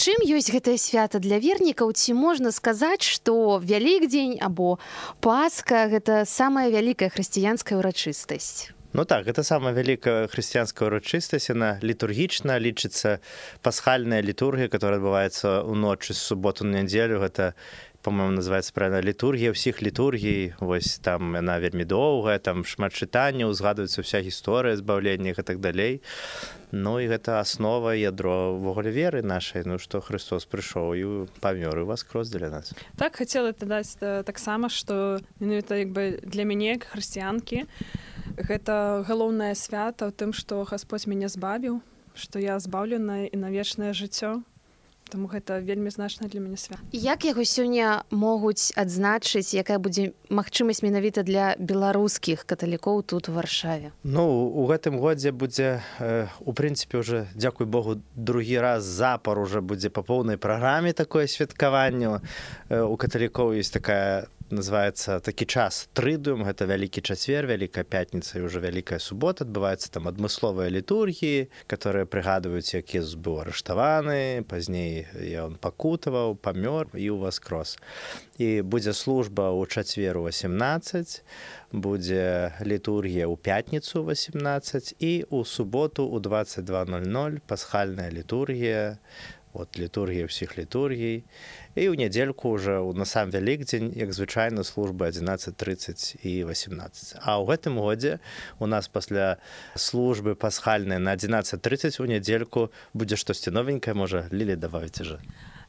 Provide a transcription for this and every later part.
чым ёсць гэтае свята для вернікаў? Ці можна сказаць што вялікдзень або паска гэта самая вялікая хрысціянская ўрачыстасць? Ну так гэта самая вялікая хрысціянская ўрачыстасць. Яна літургічна лічыцца пасхальная літургія которая адбываецца ўночы з суботу на нядзелю. Гэта по-моему называется правильно літургія ўсіх літургій вось там яна вельмі доўгая там шмат чытання узгадваецца вся гісторыя збаўлення і так далей. Ну і гэта аснова ядро ввогуле веры нашай ну што Христос прыйшоў і памёр і вас крос для нас. Так хацела дадаць таксама што менавіта як бы для мяне як хрысціянкі гэта галоўнае свята ў тым што Господь мяне збавіў што я збаўленая і на вечнае жыццё Таму гэта вельмі значна для мяне свят. Як яго сёння могуць адзначыць, якая будзе магчымасць менавіта для беларускіх каталікоў тут у варшаве. Ну у гэтым годзе будзе у прынцыпе уже дзякуй Богу другі раз запар уже будзе па поўнай праграме такое святкаванне. У каталікоў есть такая называется такі час трыдум гэта вялікі чацвер вялікая пятніца і уже вялікая субота адбываецца там адмысловыя літургіі которые прыгадваюць як Езус быў арыштаваны пазней ён пакутаваў памёр і у вас крос і будзе служба ў чацверу 18 будзе літургія ў пятніцу 18 і у суботу у 2200 пасхальная літургія от літургія ўсіх літургій. І ў нядзельку уже на сам вялікдзень як звычайна службы 11:30 і 18 а ў гэтым годзе у нас пасля службы пасхальнай на 11:30 у нядзельку будзе штосьці новенькае можа лілі давайце же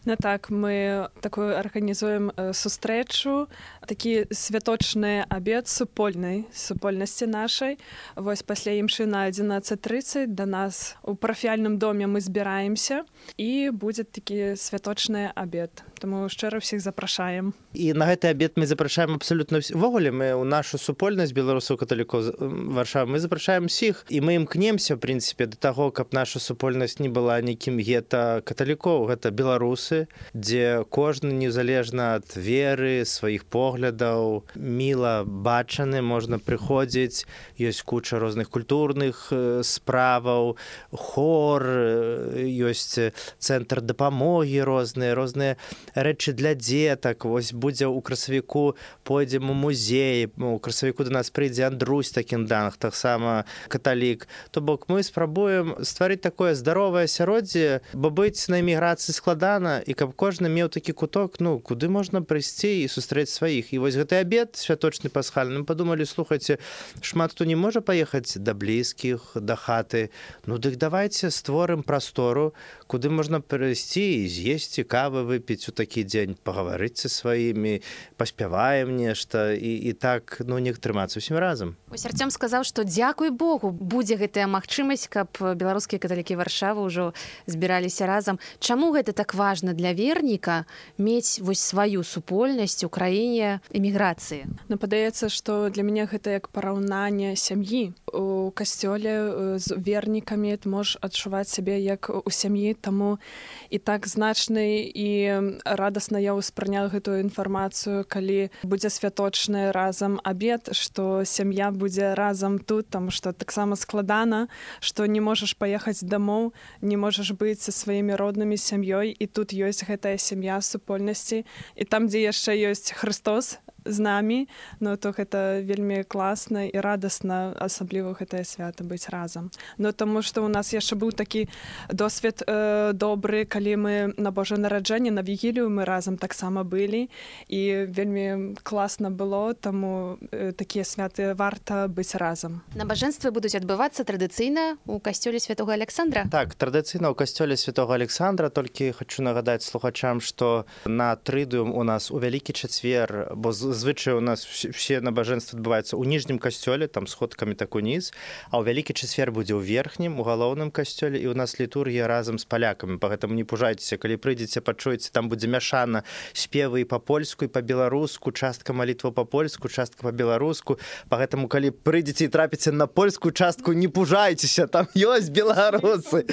Ну так мы такую арганізуем сустрэчу такі святочны абед супольнай супольнасці нашай. Вось пасля імшы на 11:30 да нас у парафіяльным доме мы збіраемся і будзе такі святочны абед. Таму шчыра ўсіх запрашаем. І на гэты абед мы запрашаем абсалютна увогуле мы ў нашу супольнасць беларусаў каталіко варша мы запрашаем усіх і мы імкнемся в прынцыпе да таго каб наша супольнасць не была нейкім гета каталікоў гэта беларусы дзе кожны незалежна ад веры сваіх поглядаў міла бачаны можна прыходзіць ёсць куча розных культурных справаў хор ёсць цэнтр дапамогі розныя розныя рэчы для дзетак. Вось будзе ў красавіку пойдзем у музей у красавіку до нас прыйдзе Андрусь такім данах таксама каталік. То бок мы спрабуем стварыць такое здаровае асяроддзе бо быць на эміграцыі складана і каб кожны меў такі куток ну куды можна прыйсці і сустрэць сваіх. І вось гэты абед святочны пасхальным падумалі слухайце шмат хто не можа паехаць да блізкіх да хаты. Ну дык давайте створым прастору куды можна прыйсці і з'есці кавы выпіць у такі дзень пагаварыць са сваімі паспяваем нешта і, і так ну не трымацца усім разам. Арцём сказаў што дзякуй Богу будзе гэтая магчымасць каб беларускія каталікі варшавы ўжо збіраліся разам. Чаму гэта так важна для верніка мець вось сваю супольнасць у краіне эміграцыі? Ну падаецца што для мяне гэта як параўнанне сям'і. У касцёле з вернікамі можаш адчуваць сябе як у сям'і таму і так значны і радасна я ўспрыняла гэтую інфармацыю калі будзе святочны разам абед што сям'я будзе разам тут там што таксама складана што не можаш паехаць дамоў не можаш быць са сваімі роднымі сям'ёй і тут ёсць гэтая сям'я супольнасці. І там дзе яшчэ ёсць Христос з намі но то гэта вельмі класна і радасна асабліва гэтае свята быць разам но таму што у нас яшчэ быў такі досвед э, добры калі мы на Божа нараджэнне на вігілію мы разам таксама былі і вельмі класна было таму э, такія святы варта быць разам набажэнствы будуць адбывацца традыцыйна у касцёле святого Александра? Так традыцыйна ў касцёле святого Александра толькі хочу нагадаць слухачам што на трыдыум у нас у вялікі чацвер бо з звычай у нас все набажэнства адбываюцца ў ніжнім касцёле там сходкамі так уніз а ў вялікі чацвер будзе ў верхнім у галоўным касцёле і у нас літургія разам з палякамі по гэтаму не пужайцеся калі прыйдзеце пачуеце там будзе мяшана спевы і па-польску і па-беларуску частка малітва па-польску частка па-беларуску по гэтаму калі прыйдзеце і трапіце на польскую частку не пужайцеся там ёсць беларусы.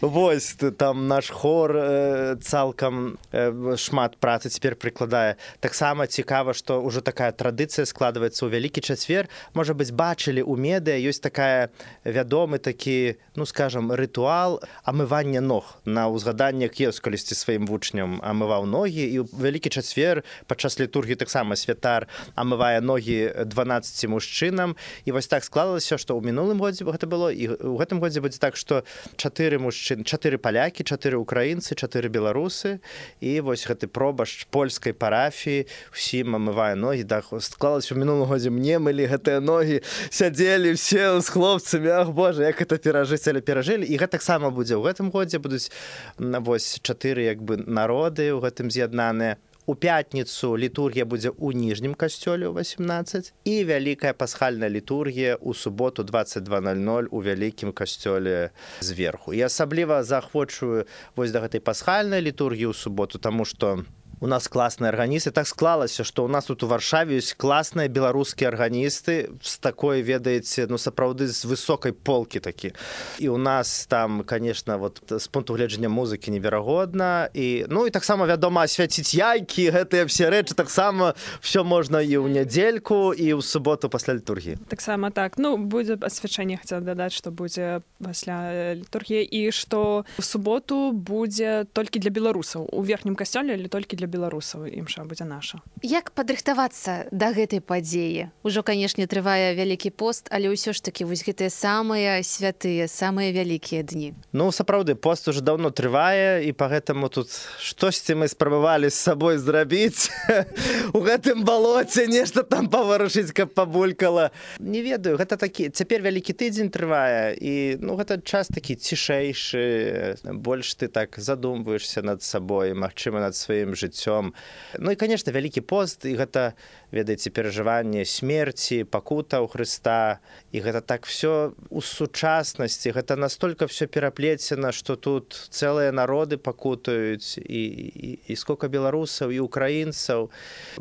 Вось там наш хор э, цалкам э, шмат працы цяпер прыкладае. Таксама цікава што ўжо такая традыцыя складваецца ў вялікі чацвер можа быць бачылі ў медыа ёсць такая вядомы такі ну скажем рытуал амывання ног на ўзгаданнях еўс калісьці сваім вучням. Амываў ногі і вялікі чацвер падчас літургі таксама святар амывае ногі 12 мужчынам. І вось так склалася што ў мінулым годзе гэта было. І ў гэтым годзе будзе так што чатыры мужчын чатыры палякі чатыры украінцы чатыры беларусы. І вось гэты пробашч польскай парафіі усім амывае ногі да склалася ў мінулым годзе мне мылі гэтыя ногі сядзелі все з хлопцамі. Ах божа як это перажыць але перажылі. І гэтаксама будзе. Ў гэтым годзе будуць вось чатыры як бы народы ў гэтым з'яднаныя. У пятніцу літургія будзе ў ніжнім касцёле ў 18 і вялікая пасхальная літургія ў суботу 2200 у вялікім касцёле зверху. І асабліва заахвочую вось да гэтай пасхальнай літургіі ў суботу таму што у нас класныя арганісты так склалася што ў нас тут у варшаве ёсць класныя беларускія арганісты з такой ведаеце ну сапраўды з высокай полкі такі і у нас там конечно вот з пункту гледжання музыкі неверагодна і ну і таксама вядома асвяціць яйкі гэтыя все рэчы таксама все можна і ў нядзельку і ў суботу пасля літургіі таксама так ну будзе асвячэнне хацеў дадаць што будзе пасля літургіі і што в суботу будзе толькі для беларусаў у верхнім касцёле или толькі для беларусаў імша будзе наша. Як падрыхтавацца да гэтай падзеі? Ужо канешне трывае вялікі пост але ўсё ж такі вось гэтыя самыя святыя самыя вялікія дні. Ну сапраўды пост уже давно трывае і по гэтаму тут штосьці мы спрабавалі з сабой зрабіць. У гэтым балоце нешта там паварушыць каб пабулькала. Не ведаю гэта такі цяпер вялікі тыдзень трывае і ну гэта час такі цішэйшы больш ты так задумваешься над сабой магчыма над сваім жыццём жыццём ну і конечно вялікі пост і гэта ведаеце перажыванне смерці пакута ў Хрыста і гэта так все у сучаснасці гэта настолько все пераплецена что тут цэлыя народы пакутаюць і, і, і сколько беларусаў і украінцаў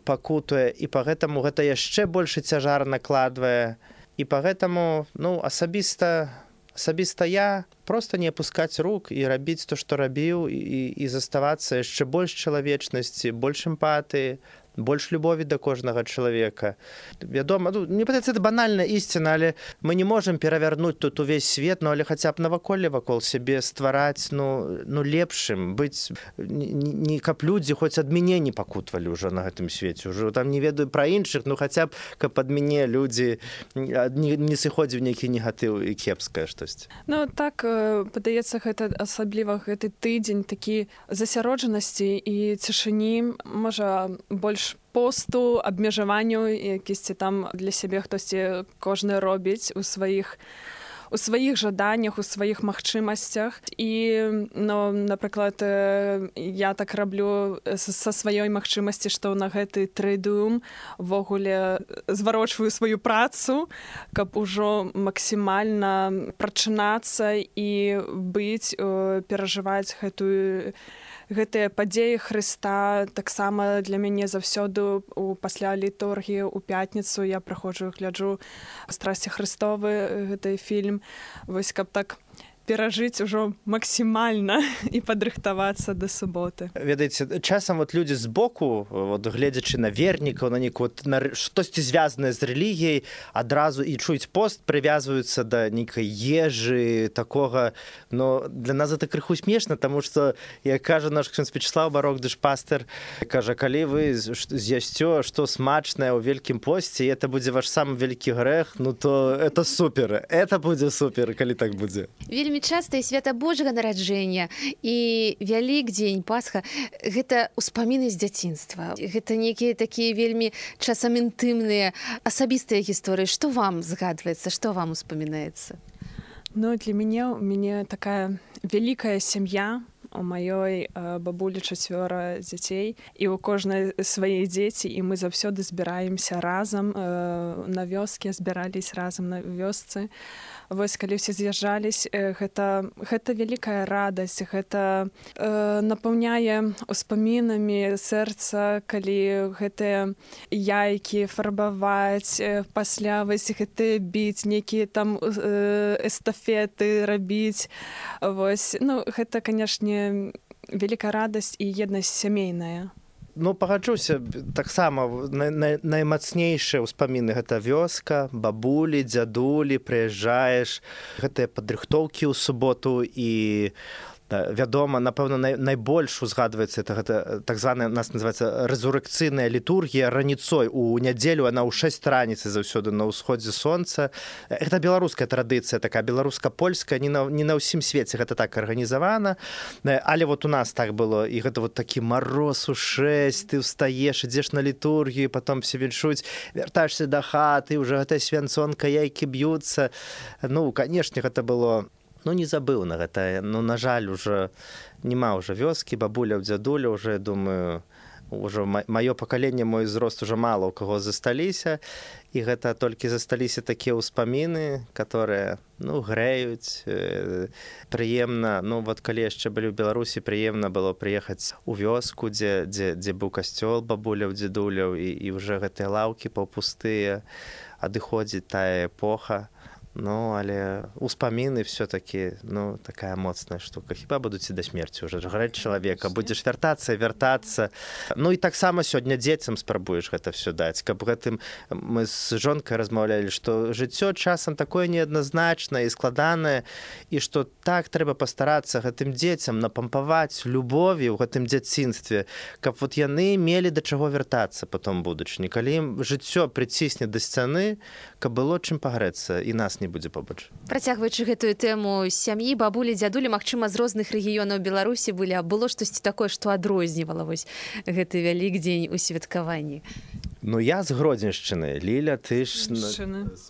пакутуе і по гэтаму гэта яшчэ больше цяжар накладвае. І по гэтаму ну асабіста асабіста я просто не опускаць рук і рабіць то што рабіў і, і заставацца яшчэ больш чалавечнасці больш эмпатыі больш любові да кожнага чалавека. Вядома ну, не падаецца это банальна ісціна але мы не можемм перавярнуць тут увесь свет ну але хаця б наваколле вакол сябе ствараць ну ну лепшым быць. Не, каб людзі хоць ад мяне не пакутвалі ўжо на гэтым свеце ўжо там не ведаю пра іншых ну хаця б каб ад мяне людзі не, не сыходзіў нейкі негатыў і кепская штосьці. Ну так падаецца гэта асабліва гэты тыдзень такі засяроджанасці і цішыні можа больш посту абмежаванню якісьці там для сябе хтосьці кожны робіць у сваіх у сваіх жаданнях у сваіх магчымасцях. І ну, напрыклад я так раблю са сваёй магчымасці што на гэты трыдум ввогуле зварочваю сваю працу каб ужо максімальна прачынацца і быць перажываць гэтую гэтыя падзеі Хрыста таксама для мяне заўсёды у пасля літургіі у пятніцу я праходжу гляджу страсці Христовы гэты фільм. Вось каб так перажыць ужо максімальна і падрыхтавацца да суботы. Ведаеце часам вот людзі збоку вот гледзячы на вернікаў на нейку вот, на штосьці звязанае з рэлігіяй адразу і чуюць пост прывязваюцца да нейкай ежы такога. Но для нас это крыху смешна тому что як кажа наш Вячеслав барок дышпастер кажа калі вы з'ясцё што смачнае ў вялікім посце это будзе ваш самы вялікі грэх ну то это супер это будзе супер калі так будзе вельмі вельмі часта і свята Божага нараджэння і вялік дзень пасха гэта ўспаміны з дзяцінства. Гэта нейкія такія вельмі часам інтымныя асабістыя гісторыі. Што вам згадваецца што вам успамінаецца? Ну для мяне у мяне такая вялікая сям'я у маёй бабулі чацвёра дзяцей і ў кожнай свае дзеці і мы заўсёды збіраемся разам на вёскі збірались разам на вёсцы вось калі ўсе з'язджались гэта гэта вялікая радасць гэта э, напаўняе успамінамі сэрца калі гэтыя яйкі фарбаваць пасля вось гэты біць нейкія там э, эстафеты рабіць. Вось ну гэта канешне вялікая радасць і еднасць сямейная ну пагаджуся таксама на- на- наймацнейшыя ўспаміны. Гэта вёска бабулі дзядулі прыязджаеш гэтыя падрыхтоўкі ў суботу і вядома напэўна най, найбольш узгадваецца это гэта э, так званая нас называется рэзурекцыйная літургія раніцой. У нядзелю она ў 6 раніцы заўсёды на ўсходзе сонца. Это беларуская традыцыя такая беларуска-польская не на, не на ўсім свеце гэта так арганізавана. Э, але вот у нас так было і гэта вот такі мороз у 6 ты устаеш ідзеш на літургію потом все віншуць вяртаешься да хаты уже гэтая свянцонка яйкі б'юцца. Ну канешне гэта было ну не забыў на гэта. Ну на жаль уже няма уже вёскі бабуля дзядуля уже думаю ўжо маё пакаленне мой узрост уже мала у каго засталіся. І гэта толькі засталіся такія ўспаміны которые ну грэюць э, прыемна. Ну вот калі яшчэ былі ў беларусі прыемна было прыехаць у вёску дзе дзе дзе быў касцёл бабуляў дзедуляў і і уже гэтыя лаўкі паўпустыя адыходзіць тая эпоха Ну але успаміны все-таки ну такая моцная штука. Хіба будуць і да смерці уже граць чалавека будзеш вяртацца вяртацца. Ну і таксама сёння дзецям спрабуеш гэта все даць. Каб гэтым мы з жонкай размаўлялі што жыццё часам такое неадназначнае і складанае і што так трэба пастарацца гэтым дзецям напампаваць любові ў гэтым дзяцінстве каб вот яны мелі да чаго вяртацца потом будучыні. Калі ім жыццё прыцісне да сцяны каб было чым пагрэцца і нас не будзе побач. Працягваючы гэтую тэму сям'і бабулі дзядулі Мачыма з розных рэгіёнаў беларусі былі а было штосьці такое што адрознівала вось гэты вялік дзень у святкаванні. Ну я з гродзеншчыны. Ліля ты ж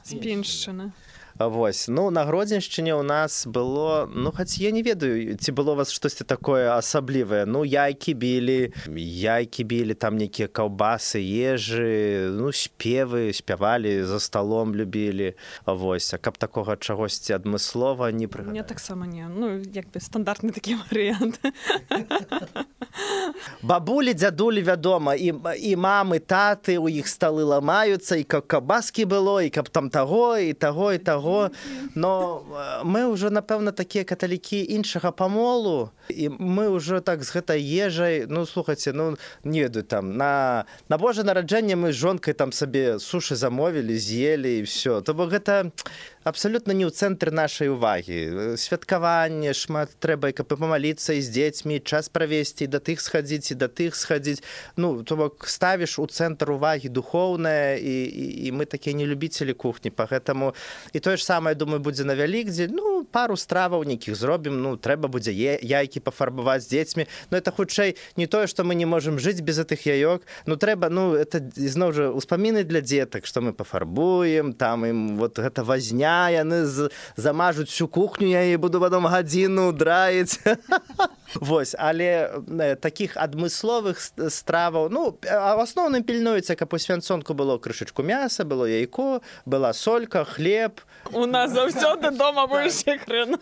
спіншчына Вось. Ну на гродзеншчыне ў нас было ну хоць я не ведаю ці было у вас штосьці такое асаблівае. Ну яйкі білі яйкі білі там нейкія каўбасы ежы ну спевы спявалі за сталом любілі. Вось. А каб такога чагосьці адмыслова не пры мне таксама не ну як бы стандартны такі варыянт. Бабулі дзядулі вядома і і мамы таты у іх сталы ламаюцца і каб кабаскі было і каб там таго і таго і таго таго но мы ўжо напэўна такія каталікі іншага памолу і мы ўжо так з гэтай ежай ну слухайце ну не ведаю там на на божа нараджэнне мы з жонкай там сабе сушы замовілі з'елі і все то бок гэта абсалютна не ў цэнтры нашай увагі. Святкаванне шмат трэба каб памаліцца і з дзецьмі час правесці да тых схадзіць і да тых схадзіць. Ну то бок ставіш у цэнтр увагі духоўная і, і, і мы такія не любіцелі кухні по гэтаму і тое ж самае думаю будзе на вялікдзе ну пару страваў нейкіх зробім ну трэба будзе яйкі пафарбаваць з дзецьмі. Но это хутчэй не тое што мы не можемм жыць без гэтых яёк. Ну трэба ну это зноў жа успаміны для дзетак што мы пафарбуем там ім вот гэта вазня яны з, замажуць всю кухню я і буду потом гадзіну драіць Вось але таких адмысловых страваў ну а в асноўным пільнуецца каб у свянцонку было крышачку мяса было яйко была солька хлеб. У нас заўсёды дома больше хрен.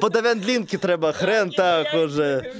Бо да вяндлінкі трэба хрен. Так уже.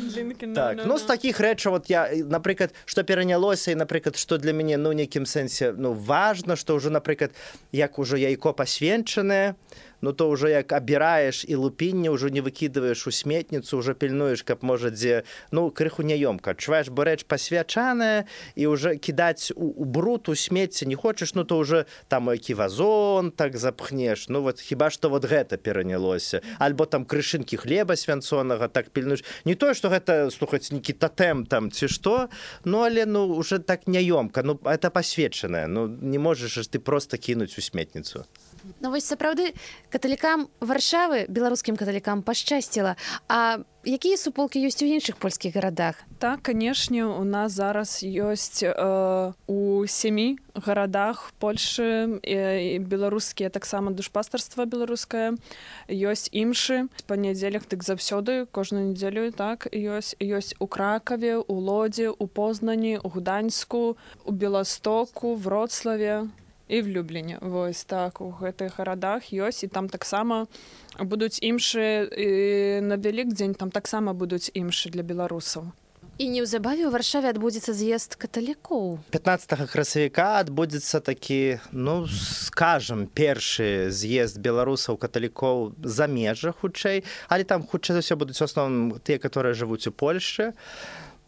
так ну з таких рэчаў вот я напрыклад што перанялося і напрыклад што для мяне ну нейкім сэнсе ну важна што ўжо напрыклад як ужо яйко пасвенчанае ну то ўжо як абіраеш і лупінне ўжо не выкідываеш у сметніцу уже пільнуеш каб можа дзе ну крыху няёмка адчуваеш бо рэч пасвячаная і уже кідаць у, у брут у смецце не хочаш ну то уже там які вазон так запхнеш ну вот хіба што вот гэта перанялося. Альбо там крышынкі хлеба свянцонага так пільнуеш не тое што гэта слухаць нейкі татэм там ці што ну але ну уже так няёмка ну это пасвечанае ну не можаш ты просто кінуць у сметніцу Ну вось сапраўды каталікам варшавы беларускім каталікам пашчасціла. А якія суполкі ёсць у іншых польскіх гарадах? Так канешне у нас зараз ёсць э, у сямі гарадах польшы і беларускія таксама душпастарства беларускае ёсць імшы. Па нядзелях дык заўсёды кожную нядзелю так ёсць ёсць у кракаве у лодзе у познані у гуданьску у беластоку вроцлаве і в любліне вось так у гэтых гарадах ёсць і там таксама будуць імшы на вялік дзень там таксама будуць імшы для беларусаў. І неўзабаве ў варшаве адбудзецца з'езд каталікоў. 15 красавіка адбудзецца такі ну скажем першы з'езд беларусаў каталікоў за межа хутчэй але там хутчэй за ўсё будуць у асноўным тыя которые жывуць у польльше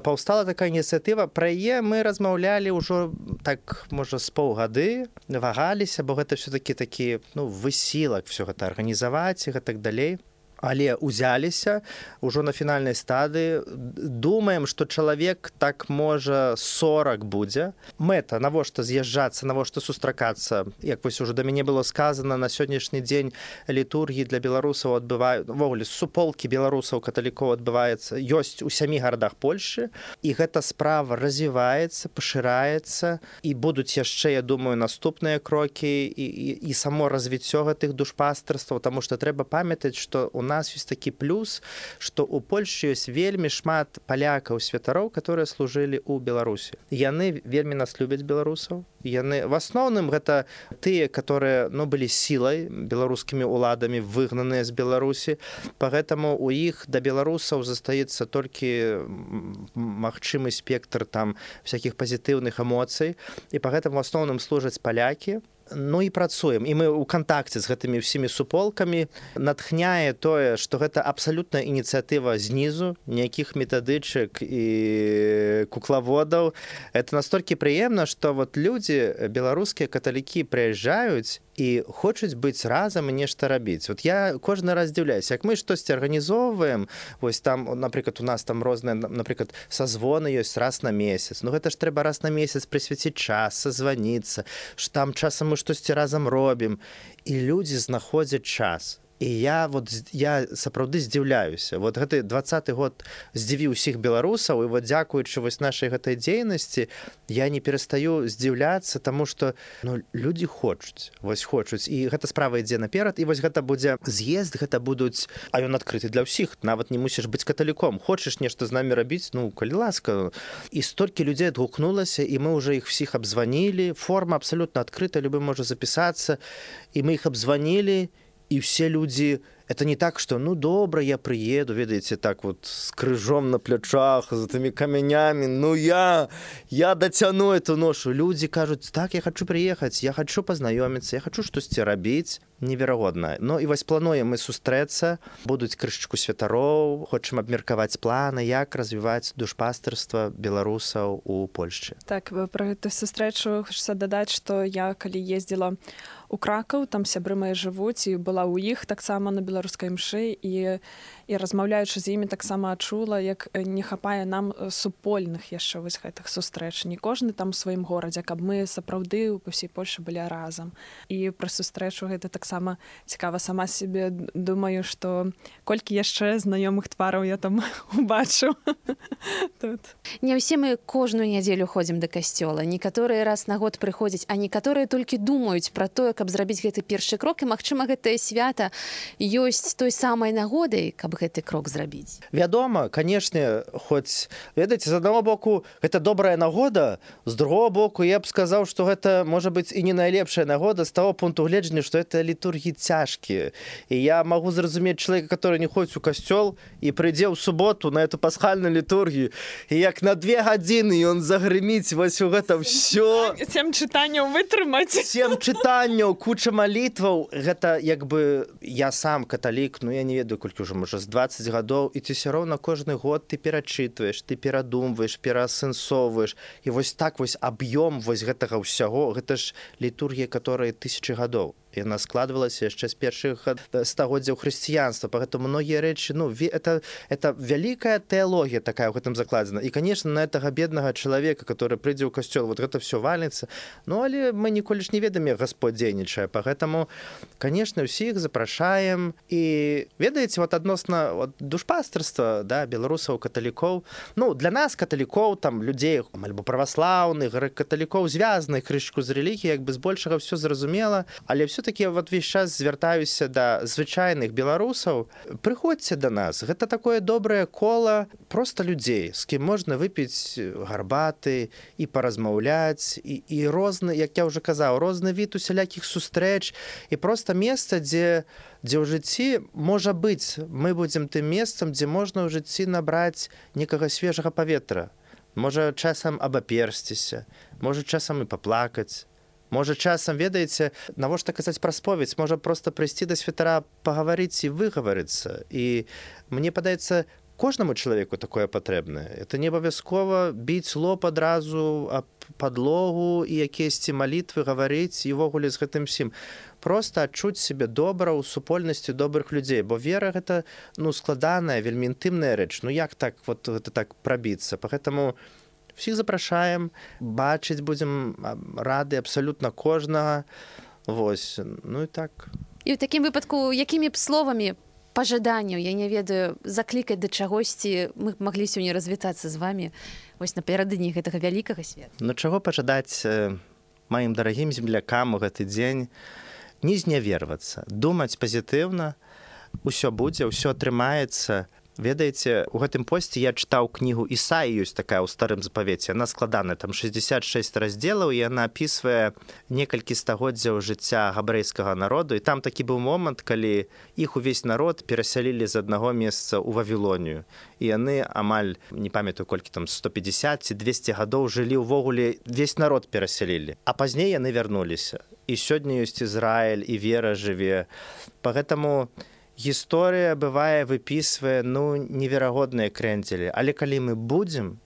паўстала такая ініцыятыва. Пра яе мы размаўлялі ўжо так можа з паўгады вагаліся бо гэта все-таки такі ну высілак все гэта арганізаваць і гэтак далей але узяліся ўжо на фінальнай стадыі. Думаем што чалавек так можа 40 будзе. Мэта навошта з'язджацца навошта сустракацца? Як вось ужо да мяне было сказано на сённяшні дзень літургіі для беларусаў адбываювогуле суполкі беларусаў каталікоў адбываецца ёсць у сямі гарадах польльшы і гэта справа развіваецца пашыраецца і будуць яшчэ я думаю наступныя крокі і, і, і само развіццё гэтых душпастарстваў тому что трэба памятаць што у нас нас ёсць такі плюс што у польльшы ёсць вельмі шмат палякаў святароў которые служылі ў беларусі яны вельмі нас любяць беларусаў. Яны в асноўным гэта тыя которые ну былі сілай беларускімі уладамі выгнаныя з беларусі поэтому у іх да беларусаў застаецца толькі магчымы спектр там всякихх пазітыўных эмоцый і по гэтым в асноўным служаць палякі ну і працуем. І мы ў кантакце з гэтымі ўсімі суполкамі натхняе тое што гэта абсалютная ініцыятыва знізу ніякіх метадычак і куклаводаў. Это настолькі прыемна што вот людзі беларускія каталікі прыязджаюць і хочуць быць разам нешта рабіць. Вот я кожны раз здзіўляюсь як мы штосьці арганізоўваем вось там напрыклад у нас там розныя напрыклад сазвоны ёсць раз на месяц. Ну гэта ж трэба раз на месяц прысвяціць час созваніцца ж там часам мы штосьці разам робім і людзі знаходзяць час і я вот я сапраўды здзіўляюся. Вот гэты двадцаты год здзівіў усіх беларусаў і вот дзякуючы вось нашай гэтай дзейнасці я не перастаю здзіўляцца таму что ну, людзі хочуць вось хочуць. І гэта справа ідзе наперад і вось гэта будзе з'езд гэта будуць а ён адкрыты для ўсіх. Нават не мусіш быць каталіком. Хочаш нешта з намі рабіць ну калі ласка. І столькі людзей адгукнулася і мы уже іх всіх абзванілі. Форма абсалютна адкрыта любы можа запісацца. І мы іх абзванілі і все людзі это не так что ну добра я приеду ведаеце так вот с крыжом на плячах за тымі камянямі ну я я дацяну эту ношу людзі кажуць так я хочу приехаць я хочу пазнаёміцца я хочу штосьці рабіць неверагодна но і вось плануем мы сустрэцца будуць крышачку святароў хочам абмеркаваць планы як развіваць душпастарства беларусаў у польшчы. Так про эту сустрэчу хочется дадаць что я калі ездзіла у кракаў там сябры мае жывуць і была ў іх таксама на беларускай мшы і і размаўляючы з імі таксама адчула як не хапае нам супольных яшчэ вось гэтых сустрэч. Не кожны там у сваім горадзе каб мы сапраўды у па ўсей польшы былі разам. І пра сустрэчу гэта таксама цікава сама себе думаю что колькі яшчэ знаёмых твараў я там убачыў тут. Не ўсе мы кожную нядзелю ходзім да касцёла. Некаторыя раз на год прыходзяць а некаторыя толькі думаюць пра тое каб зрабіць гэты першы крок. І магчыма гэтае свята ёсць той самай нагодай каб гэты крок зрабіць. Вядома канешне хоць ведаеце з аднаго боку гэта добрая нагода з другого боку я б сказаў что гэта можа быць і не найлепшая нагода з того пункту гледжання что это літургі цяжкія і я магу зразумець чалавека который не ходзіць у касцёл і прыйдзе ў суботу на эту пасхальную літургію і як на две гадзіны ён загрыміць вось у гэта все сем чытанняў вытрымаць сем чытанняў куча малітваў гэта як бы я сам каталік ну я не ведаю колькі ўжо можа з 20 гадоў. І ты все роўна кожны год ты перачытваеш ты перадумваеш пераасэнсоўваеш. І вось так вось аб'ём вось гэтага ўсяго. Гэта ж літургія которая тысячи гадоў яна складвалася яшчэ з першых стагоддзяў хрысціянства. Поэтому многія рэчы ну это это вялікая тэалогія такая ў гэтым закладзена. І конечно на гэтага беднага чалавека который прыйдзе ў касцёл вот гэта все валіцца. Ну але мы ніколі ж не ведаем гаспод дзейнічае. По гэтаму конечно ўсіх запрашаем. І ведаеце вот адносна вот, душпастарства да беларусаў каталікоў. Ну для нас каталікоў там людзей альбо праваслаўных каталікоў звязаных крышку з рэлігіі як бы збольшага все зразумела. Але все все-таки вот весь час звяртаюся да звычайных беларусаў прыходзьце до нас. Гэта такое добрае кола просто людзей з кім можна выпіць гарбаты і паразмаўляць і, і розны як я уже казаў розны від усялякіх сустрэч і просто месца дзе дзе ў жыцці можа быць мы будзем тым месцам дзе можна ў жыцці набраць некага свежага паветра можа часам абаперсціся можа часам і паплакаць можа часам ведаеце навошта казаць пра споведь? Можа просто прыйсці да святара пагаварыць і выгаварыцца. І мне падаецца кожнаму чалавеку такое патрэбнае. Это не абавязкова біць лоб адразу падлогу і якесьці малітвы гаварыць і ўвогуле з гэтым сім просто адчуць сябе добра ў супольнасці добрых людзей. Бо вера гэта ну складаная вельмі інтымная рэч. Ну як так вот гэта так прабіцца? По гэтаму всіх запрашаем бачыць будзем рады абсалютна кожнага. Вось ну і так. І ў такім выпадку якімі б словамі пажаданняў я не ведаю заклікаць да чагосьці мы маглі сёння развітацца з вами вось напярэдадні гэтага вялікага света Ну чаго пажадаць маім дарагім землякам у гэты дзень? Не знявервацца думаць пазітыўна. Усё будзе ўсё атрымаецца ведаеце у гэтым посце я чытаў кнігу ісаі ёсць такая ў старым запавеце она складаная там 66 раздзелаў і яна апісвае некалькі стагоддзяў жыцця габрэйскага народу. І там такі быў момант калі іх увесь народ перасялілі з аднаго месца ў вавілонію. І яны амаль не памятаю колькі там 150 ці 200 гадоў жылі ўвогуле весь народ перасялілі. А пазней яны вярнуліся. І сёння ёсць Ізраіль і вера жыве. По гэтаму гісторыя бывае выпісвае ну неверагодныя крэнцелі але калі мы будзем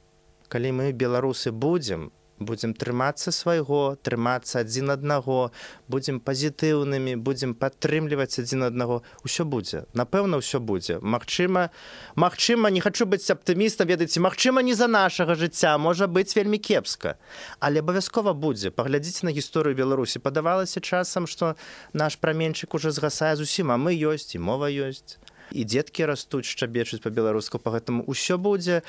калі мы беларусы будзем будзем трымацца свайго трымацца адзін аднаго будзем пазітыўнымі будзем падтрымліваць адзін аднаго. Ўсё будзе. Напэўна ўсё будзе. Мачыма Мачыма не хачу быць аптымістам ведаеце Мачыма не за нашага жыцця можа быць вельмі кепска. Але абавязкова будзе. Паглядзіце на гісторыю беларусі. Падавалася часам што наш праменьчык уже згасае зусім а мы ёсць і мова ёсць і дзеткі растуць шчабечуць па-беларуску па гэтаму ўсё будзе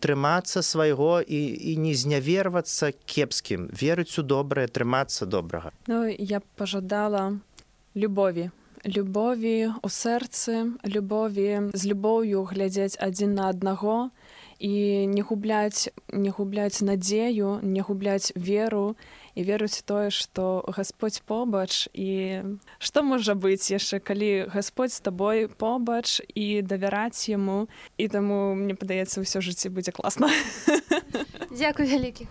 трымацца свайго і, і не знявервацца кепскім. Верыць у добрае трымацца добрага. Ну я б пажадала любові. Любові у сэрцы любові з любоўю глядзець адзін на аднаго і не губляць не губляць надзею не губляць веру і веруць тое што Господь побач і што можа быць яшчэ калі Господь з табой побач і давяраць яму. І таму мне падаецца ўсё жыцці будзе класна. Дякую вялікі